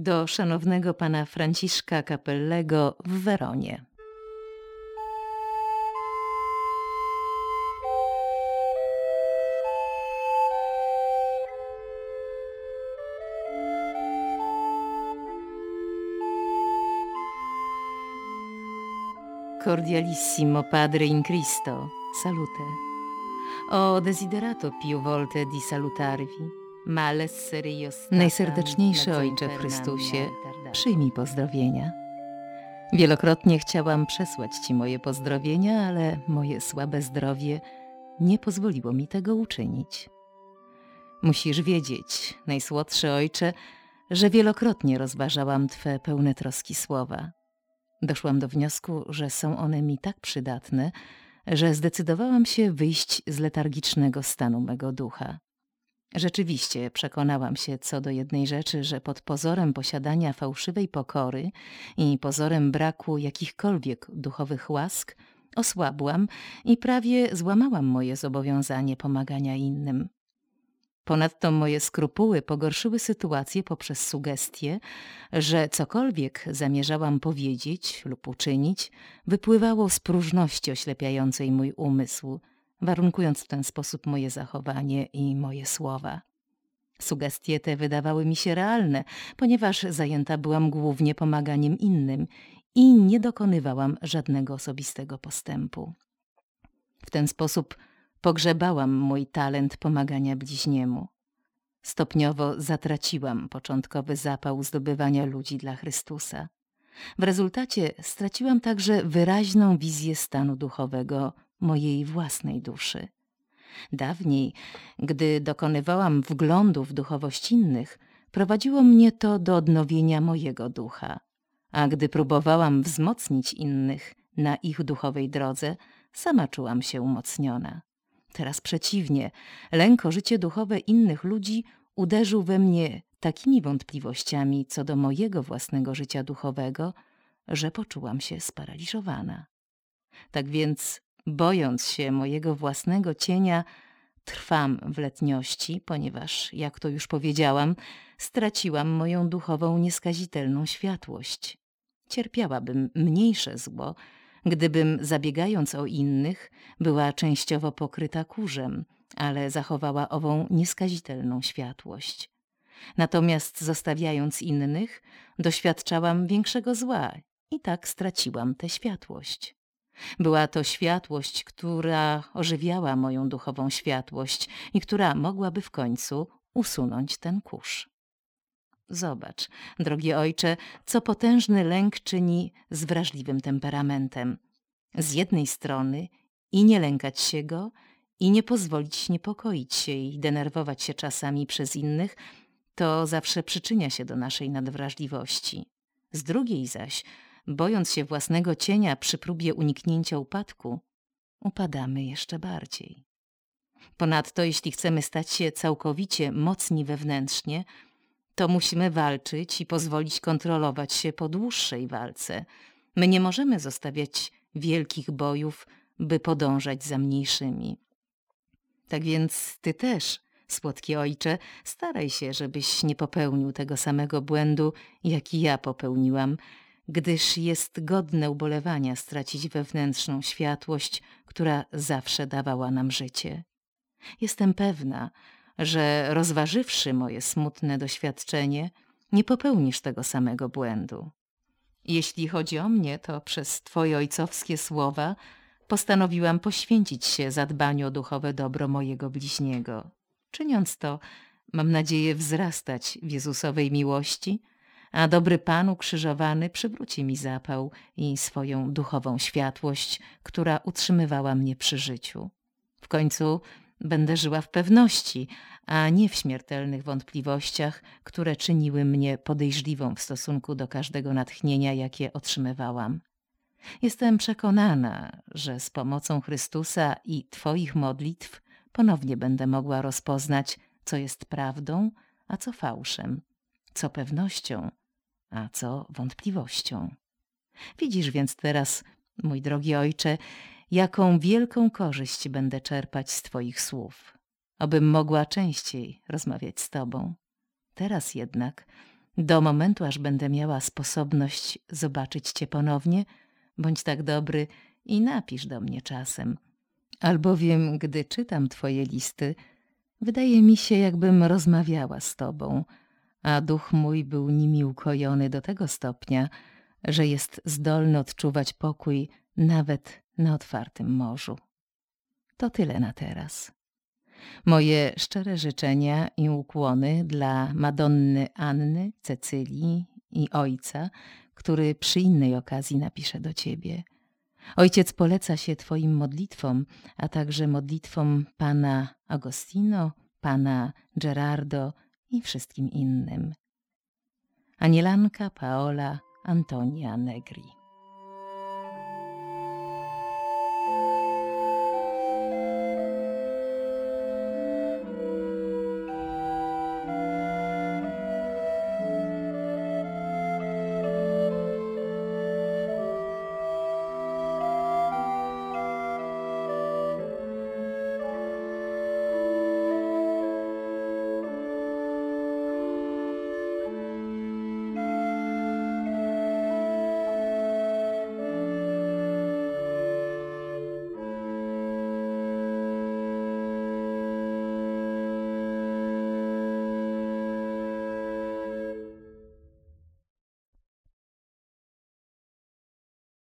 do szanownego pana Franciszka Capellego w Weronie. Cordialissimo Padre in Cristo, salute. O desiderato più volte di salutarvi, Najserdeczniejszy Ojcze w Chrystusie, przyjmij pozdrowienia. Wielokrotnie chciałam przesłać Ci moje pozdrowienia, ale moje słabe zdrowie nie pozwoliło mi tego uczynić. Musisz wiedzieć, najsłodszy Ojcze, że wielokrotnie rozważałam Twe pełne troski słowa. Doszłam do wniosku, że są one mi tak przydatne, że zdecydowałam się wyjść z letargicznego stanu mego ducha. Rzeczywiście przekonałam się co do jednej rzeczy, że pod pozorem posiadania fałszywej pokory i pozorem braku jakichkolwiek duchowych łask osłabłam i prawie złamałam moje zobowiązanie pomagania innym. Ponadto moje skrupuły pogorszyły sytuację poprzez sugestie, że cokolwiek zamierzałam powiedzieć lub uczynić, wypływało z próżności oślepiającej mój umysł, warunkując w ten sposób moje zachowanie i moje słowa. Sugestie te wydawały mi się realne, ponieważ zajęta byłam głównie pomaganiem innym i nie dokonywałam żadnego osobistego postępu. W ten sposób pogrzebałam mój talent pomagania bliźniemu. Stopniowo zatraciłam początkowy zapał zdobywania ludzi dla Chrystusa. W rezultacie straciłam także wyraźną wizję stanu duchowego mojej własnej duszy. Dawniej, gdy dokonywałam wglądu w duchowość innych, prowadziło mnie to do odnowienia mojego ducha, a gdy próbowałam wzmocnić innych na ich duchowej drodze, sama czułam się umocniona. Teraz przeciwnie, lęk o życie duchowe innych ludzi uderzył we mnie takimi wątpliwościami co do mojego własnego życia duchowego, że poczułam się sparaliżowana. Tak więc, bojąc się mojego własnego cienia, trwam w letniości, ponieważ, jak to już powiedziałam, straciłam moją duchową nieskazitelną światłość. Cierpiałabym mniejsze zło, gdybym, zabiegając o innych, była częściowo pokryta kurzem, ale zachowała ową nieskazitelną światłość. Natomiast zostawiając innych, doświadczałam większego zła i tak straciłam tę światłość. Była to światłość, która ożywiała moją duchową światłość i która mogłaby w końcu usunąć ten kurz. Zobacz, drogi ojcze, co potężny lęk czyni z wrażliwym temperamentem. Z jednej strony i nie lękać się go, i nie pozwolić niepokoić się i denerwować się czasami przez innych, to zawsze przyczynia się do naszej nadwrażliwości. Z drugiej zaś, bojąc się własnego cienia przy próbie uniknięcia upadku, upadamy jeszcze bardziej. Ponadto, jeśli chcemy stać się całkowicie mocni wewnętrznie, to musimy walczyć i pozwolić kontrolować się po dłuższej walce. My nie możemy zostawiać wielkich bojów, by podążać za mniejszymi. Tak więc ty też, słodki ojcze, staraj się, żebyś nie popełnił tego samego błędu, jaki ja popełniłam, gdyż jest godne ubolewania stracić wewnętrzną światłość, która zawsze dawała nam życie. Jestem pewna, że rozważywszy moje smutne doświadczenie, nie popełnisz tego samego błędu. Jeśli chodzi o mnie, to przez twoje ojcowskie słowa postanowiłam poświęcić się zadbaniu o duchowe dobro mojego bliźniego. Czyniąc to, mam nadzieję wzrastać w Jezusowej miłości, a dobry Pan ukrzyżowany przywróci mi zapał i swoją duchową światłość, która utrzymywała mnie przy życiu. W końcu będę żyła w pewności, a nie w śmiertelnych wątpliwościach, które czyniły mnie podejrzliwą w stosunku do każdego natchnienia, jakie otrzymywałam. Jestem przekonana, że z pomocą Chrystusa i Twoich modlitw ponownie będę mogła rozpoznać, co jest prawdą, a co fałszem, co pewnością, a co wątpliwością. Widzisz więc teraz, mój drogi ojcze, jaką wielką korzyść będę czerpać z Twoich słów, abym mogła częściej rozmawiać z Tobą. Teraz jednak Do momentu, aż będę miała sposobność zobaczyć cię ponownie, bądź tak dobry i napisz do mnie czasem. Albowiem, gdy czytam twoje listy, wydaje mi się, jakbym rozmawiała z tobą, a duch mój był nimi ukojony do tego stopnia, że jest zdolny odczuwać pokój nawet na otwartym morzu. To tyle na teraz. Moje szczere życzenia i ukłony dla Madonny Anny, Cecylii i ojca, który przy innej okazji napisze do ciebie. Ojciec poleca się twoim modlitwom, a także modlitwom pana Agostino, pana Gerardo i wszystkim innym. Anielanka Paola Antonia Negri